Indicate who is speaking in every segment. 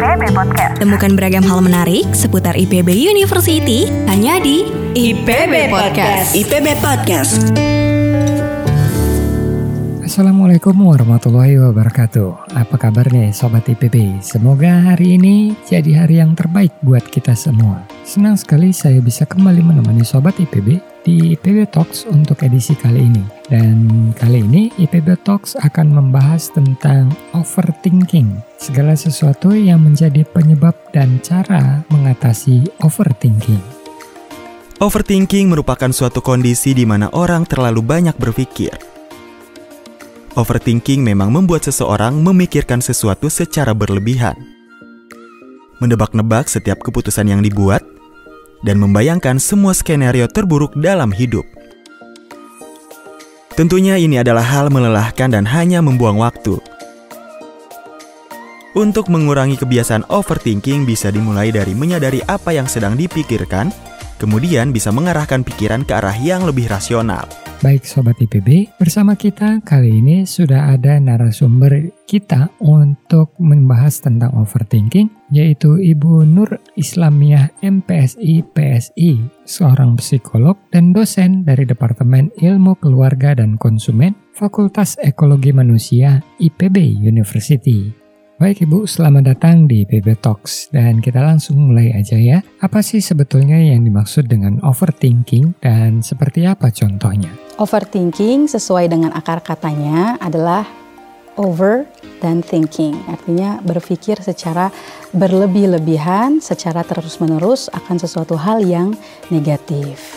Speaker 1: IPB Podcast.
Speaker 2: Temukan beragam hal menarik seputar IPB University hanya di IPB Podcast.
Speaker 3: IPB Podcast.
Speaker 4: Assalamualaikum warahmatullahi wabarakatuh. Apa kabar nih Sobat IPB? Semoga hari ini jadi hari yang terbaik buat kita semua. Senang sekali saya bisa kembali menemani Sobat IPB di IPB Talks untuk edisi kali ini. Dan kali ini IPB Talks akan membahas tentang overthinking. Segala sesuatu yang menjadi penyebab dan cara mengatasi overthinking.
Speaker 5: Overthinking merupakan suatu kondisi di mana orang terlalu banyak berpikir. Overthinking memang membuat seseorang memikirkan sesuatu secara berlebihan. Mendebak-nebak setiap keputusan yang dibuat, dan membayangkan semua skenario terburuk dalam hidup. Tentunya ini adalah hal melelahkan dan hanya membuang waktu. Untuk mengurangi kebiasaan overthinking bisa dimulai dari menyadari apa yang sedang dipikirkan, kemudian bisa mengarahkan pikiran ke arah yang lebih rasional.
Speaker 4: Baik Sobat IPB, bersama kita kali ini sudah ada narasumber kita untuk membahas tentang overthinking, yaitu Ibu Nur Islamiah MPSI PSI, seorang psikolog dan dosen dari Departemen Ilmu Keluarga dan Konsumen, Fakultas Ekologi Manusia IPB University. Baik Ibu, selamat datang di PB Talks dan kita langsung mulai aja ya. Apa sih sebetulnya yang dimaksud dengan overthinking dan seperti apa contohnya?
Speaker 6: Overthinking sesuai dengan akar katanya adalah over dan thinking. Artinya berpikir secara berlebih-lebihan, secara terus-menerus akan sesuatu hal yang negatif.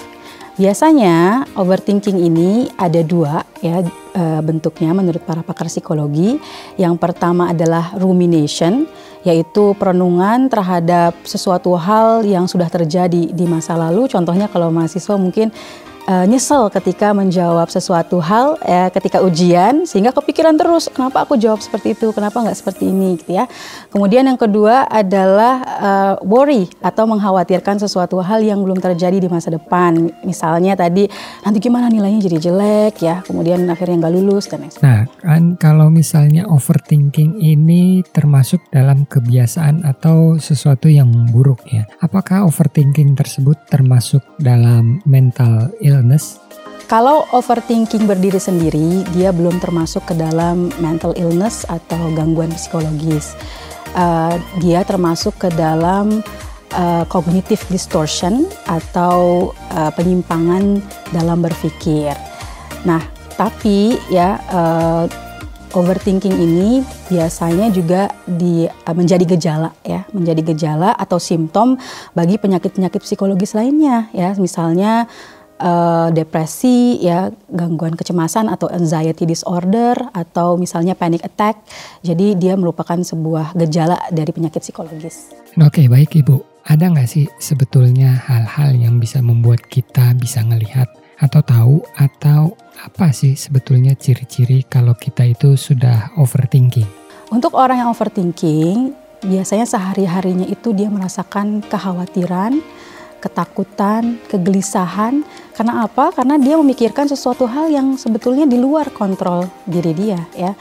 Speaker 6: Biasanya overthinking ini ada dua ya e, bentuknya menurut para pakar psikologi. Yang pertama adalah rumination, yaitu perenungan terhadap sesuatu hal yang sudah terjadi di masa lalu. Contohnya kalau mahasiswa mungkin uh, nyesel ketika menjawab sesuatu hal ya ketika ujian sehingga kepikiran terus kenapa aku jawab seperti itu? Kenapa nggak seperti ini? Gitu ya. Kemudian yang kedua adalah uh, worry atau mengkhawatirkan sesuatu hal yang belum terjadi di masa depan. Misalnya tadi nanti gimana nilainya jadi jelek ya kemudian akhirnya nggak lulus dan lain
Speaker 4: nah kan kalau misalnya overthinking ini termasuk dalam kebiasaan atau sesuatu yang buruk ya apakah overthinking tersebut termasuk dalam mental illness illness?
Speaker 6: Kalau overthinking berdiri sendiri, dia belum termasuk ke dalam mental illness atau gangguan psikologis. Uh, dia termasuk ke dalam uh, cognitive distortion atau uh, penyimpangan dalam berpikir. Nah, tapi ya uh, overthinking ini biasanya juga di, uh, menjadi gejala ya, menjadi gejala atau simptom bagi penyakit-penyakit psikologis lainnya ya, misalnya uh, depresi, ya gangguan kecemasan atau anxiety disorder atau misalnya panic attack. Jadi dia merupakan sebuah gejala dari penyakit psikologis.
Speaker 4: Oke baik ibu, ada nggak sih sebetulnya hal-hal yang bisa membuat kita bisa ngelihat atau tahu atau apa sih sebetulnya ciri-ciri kalau kita itu sudah overthinking?
Speaker 6: Untuk orang yang overthinking, biasanya sehari-harinya itu dia merasakan kekhawatiran, ketakutan, kegelisahan. Karena apa? Karena dia memikirkan sesuatu hal yang sebetulnya di luar kontrol diri dia ya.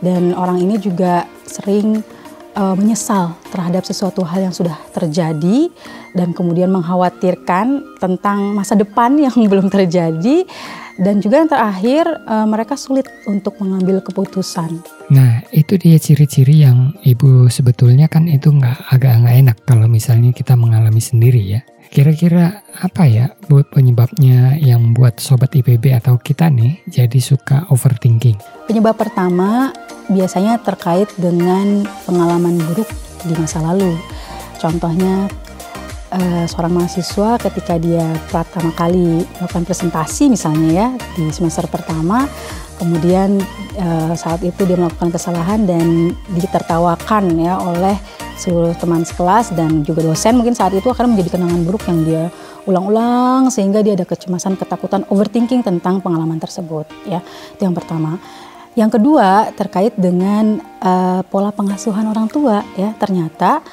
Speaker 6: Dan orang ini juga sering uh, menyesal terhadap sesuatu hal yang sudah terjadi dan kemudian mengkhawatirkan tentang masa depan yang belum terjadi dan juga yang terakhir uh, mereka sulit untuk mengambil keputusan.
Speaker 4: Nah itu dia ciri-ciri yang ibu sebetulnya kan itu nggak agak nggak enak kalau misalnya kita mengalami sendiri ya. Kira-kira apa ya buat penyebabnya yang buat sobat IPB atau kita nih jadi suka overthinking?
Speaker 6: Penyebab pertama biasanya terkait dengan pengalaman buruk di masa lalu. Contohnya uh, seorang mahasiswa ketika dia pertama kali melakukan presentasi misalnya ya di semester pertama kemudian uh, saat itu dia melakukan kesalahan dan ditertawakan ya oleh seluruh teman sekelas dan juga dosen mungkin saat itu akan menjadi kenangan buruk yang dia ulang-ulang sehingga dia ada kecemasan, ketakutan, overthinking tentang pengalaman tersebut ya. Itu yang pertama. Yang kedua terkait dengan uh, pola pengasuhan orang tua ya. Ternyata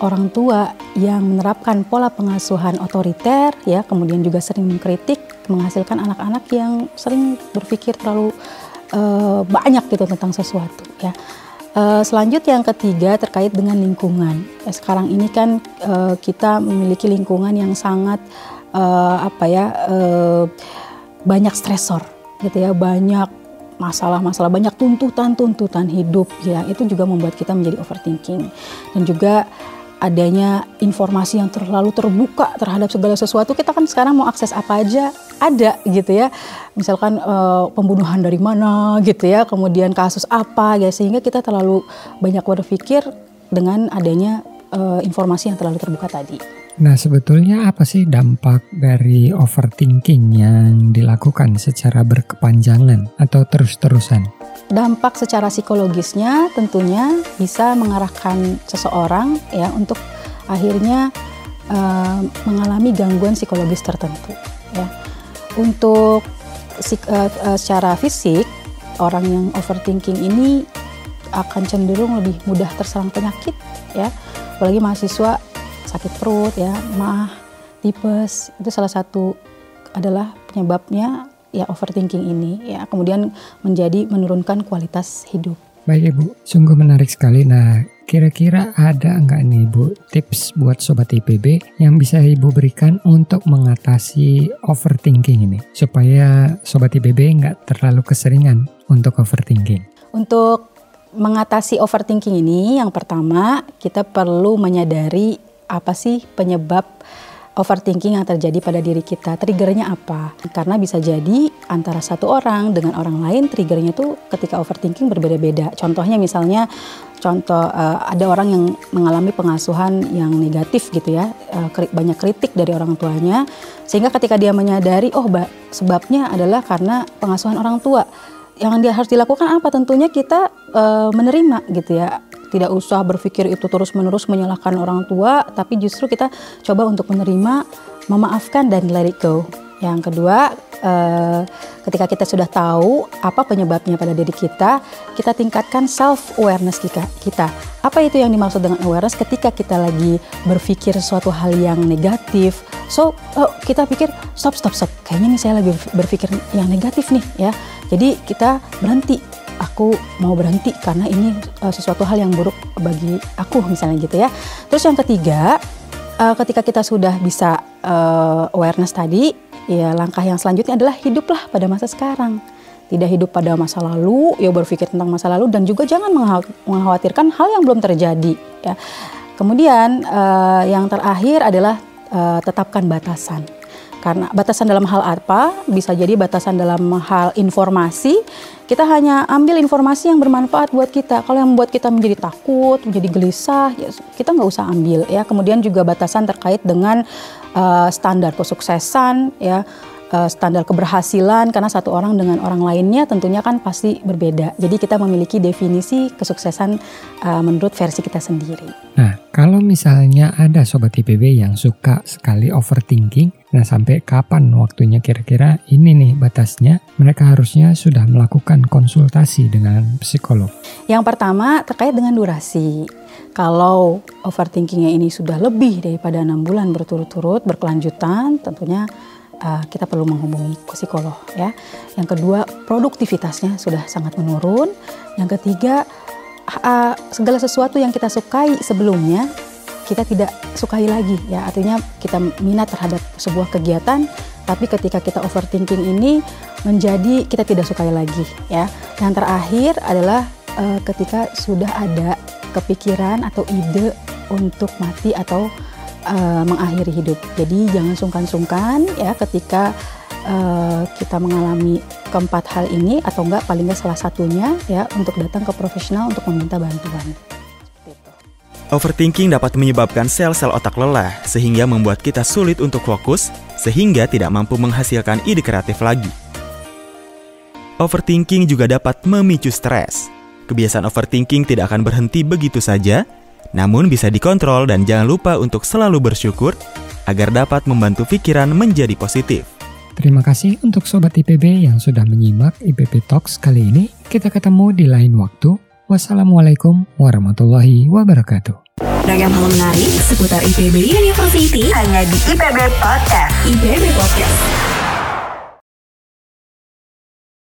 Speaker 6: orang tua yang menerapkan pola pengasuhan otoriter ya, kemudian juga sering mengkritik menghasilkan anak-anak yang sering berpikir terlalu uh, banyak gitu tentang sesuatu ya selanjutnya yang ketiga terkait dengan lingkungan. Ya, sekarang ini kan uh, kita memiliki lingkungan yang sangat apa ya banyak stresor, gitu ya, banyak masalah-masalah, banyak tuntutan-tuntutan hidup, ya. Itu juga membuat kita menjadi overthinking. Dan juga adanya informasi yang terlalu terbuka terhadap segala sesuatu. Kita kan sekarang mau akses apa aja ada gitu ya misalkan uh, pembunuhan dari mana gitu ya kemudian kasus apa ya sehingga kita terlalu banyak berpikir dengan adanya uh, informasi yang terlalu terbuka tadi.
Speaker 4: Nah sebetulnya apa sih dampak dari overthinking yang dilakukan secara berkepanjangan atau terus-terusan?
Speaker 6: dampak secara psikologisnya tentunya bisa mengarahkan seseorang ya untuk akhirnya uh, mengalami gangguan psikologis tertentu ya untuk uh, secara fisik orang yang overthinking ini akan cenderung lebih mudah terserang penyakit ya apalagi mahasiswa sakit perut ya mah tipes itu salah satu adalah penyebabnya ya overthinking ini ya kemudian menjadi menurunkan kualitas hidup.
Speaker 4: Baik Ibu, sungguh menarik sekali. Nah, kira-kira ada nggak nih Ibu tips buat Sobat IPB yang bisa Ibu berikan untuk mengatasi overthinking ini? Supaya Sobat IPB nggak terlalu keseringan untuk overthinking.
Speaker 6: Untuk mengatasi overthinking ini, yang pertama kita perlu menyadari apa sih penyebab overthinking yang terjadi pada diri kita. Triggernya apa? Karena bisa jadi antara satu orang dengan orang lain triggernya itu ketika overthinking berbeda-beda. Contohnya misalnya contoh uh, ada orang yang mengalami pengasuhan yang negatif gitu ya, uh, banyak kritik dari orang tuanya sehingga ketika dia menyadari oh sebabnya adalah karena pengasuhan orang tua. Yang dia harus dilakukan apa? Tentunya kita uh, menerima gitu ya tidak usah berpikir itu terus-menerus menyalahkan orang tua, tapi justru kita coba untuk menerima, memaafkan dan let it go. Yang kedua, eh, ketika kita sudah tahu apa penyebabnya pada diri kita, kita tingkatkan self awareness kita. Apa itu yang dimaksud dengan awareness? Ketika kita lagi berpikir suatu hal yang negatif, so oh, kita pikir stop stop stop. Kayaknya nih saya lagi berpikir yang negatif nih ya. Jadi kita berhenti aku mau berhenti karena ini uh, sesuatu hal yang buruk bagi aku misalnya gitu ya. Terus yang ketiga, uh, ketika kita sudah bisa uh, awareness tadi, ya langkah yang selanjutnya adalah hiduplah pada masa sekarang. Tidak hidup pada masa lalu, ya berpikir tentang masa lalu dan juga jangan mengkhawatirkan hal yang belum terjadi ya. Kemudian uh, yang terakhir adalah uh, tetapkan batasan karena batasan dalam hal apa? Bisa jadi batasan dalam hal informasi. Kita hanya ambil informasi yang bermanfaat buat kita. Kalau yang membuat kita menjadi takut, menjadi gelisah, ya kita nggak usah ambil ya. Kemudian juga batasan terkait dengan uh, standar kesuksesan ya uh, standar keberhasilan karena satu orang dengan orang lainnya tentunya kan pasti berbeda. Jadi kita memiliki definisi kesuksesan uh, menurut versi kita sendiri.
Speaker 4: Nah, kalau misalnya ada sobat IPB yang suka sekali overthinking, nah sampai kapan waktunya kira-kira ini nih batasnya? Mereka harusnya sudah melakukan konsultasi dengan psikolog.
Speaker 6: Yang pertama terkait dengan durasi. Kalau overthinkingnya ini sudah lebih daripada enam bulan berturut-turut berkelanjutan, tentunya uh, kita perlu menghubungi psikolog ya. Yang kedua, produktivitasnya sudah sangat menurun. Yang ketiga, uh, segala sesuatu yang kita sukai sebelumnya kita tidak sukai lagi ya. Artinya kita minat terhadap sebuah kegiatan tapi ketika kita overthinking ini menjadi kita tidak sukai lagi ya. Yang terakhir adalah uh, ketika sudah ada kepikiran atau ide untuk mati atau uh, mengakhiri hidup. Jadi jangan sungkan-sungkan ya ketika uh, kita mengalami keempat hal ini atau enggak paling enggak salah satunya ya untuk datang ke profesional untuk meminta bantuan.
Speaker 5: Overthinking dapat menyebabkan sel-sel otak lelah sehingga membuat kita sulit untuk fokus sehingga tidak mampu menghasilkan ide kreatif lagi. Overthinking juga dapat memicu stres. Kebiasaan overthinking tidak akan berhenti begitu saja, namun bisa dikontrol dan jangan lupa untuk selalu bersyukur agar dapat membantu pikiran menjadi positif.
Speaker 4: Terima kasih untuk Sobat IPB yang sudah menyimak IPB Talks kali ini. Kita ketemu di lain waktu. Wassalamualaikum warahmatullahi wabarakatuh.
Speaker 2: Ragam hal menarik seputar IPB University hanya di IPB Podcast. IPB Podcast.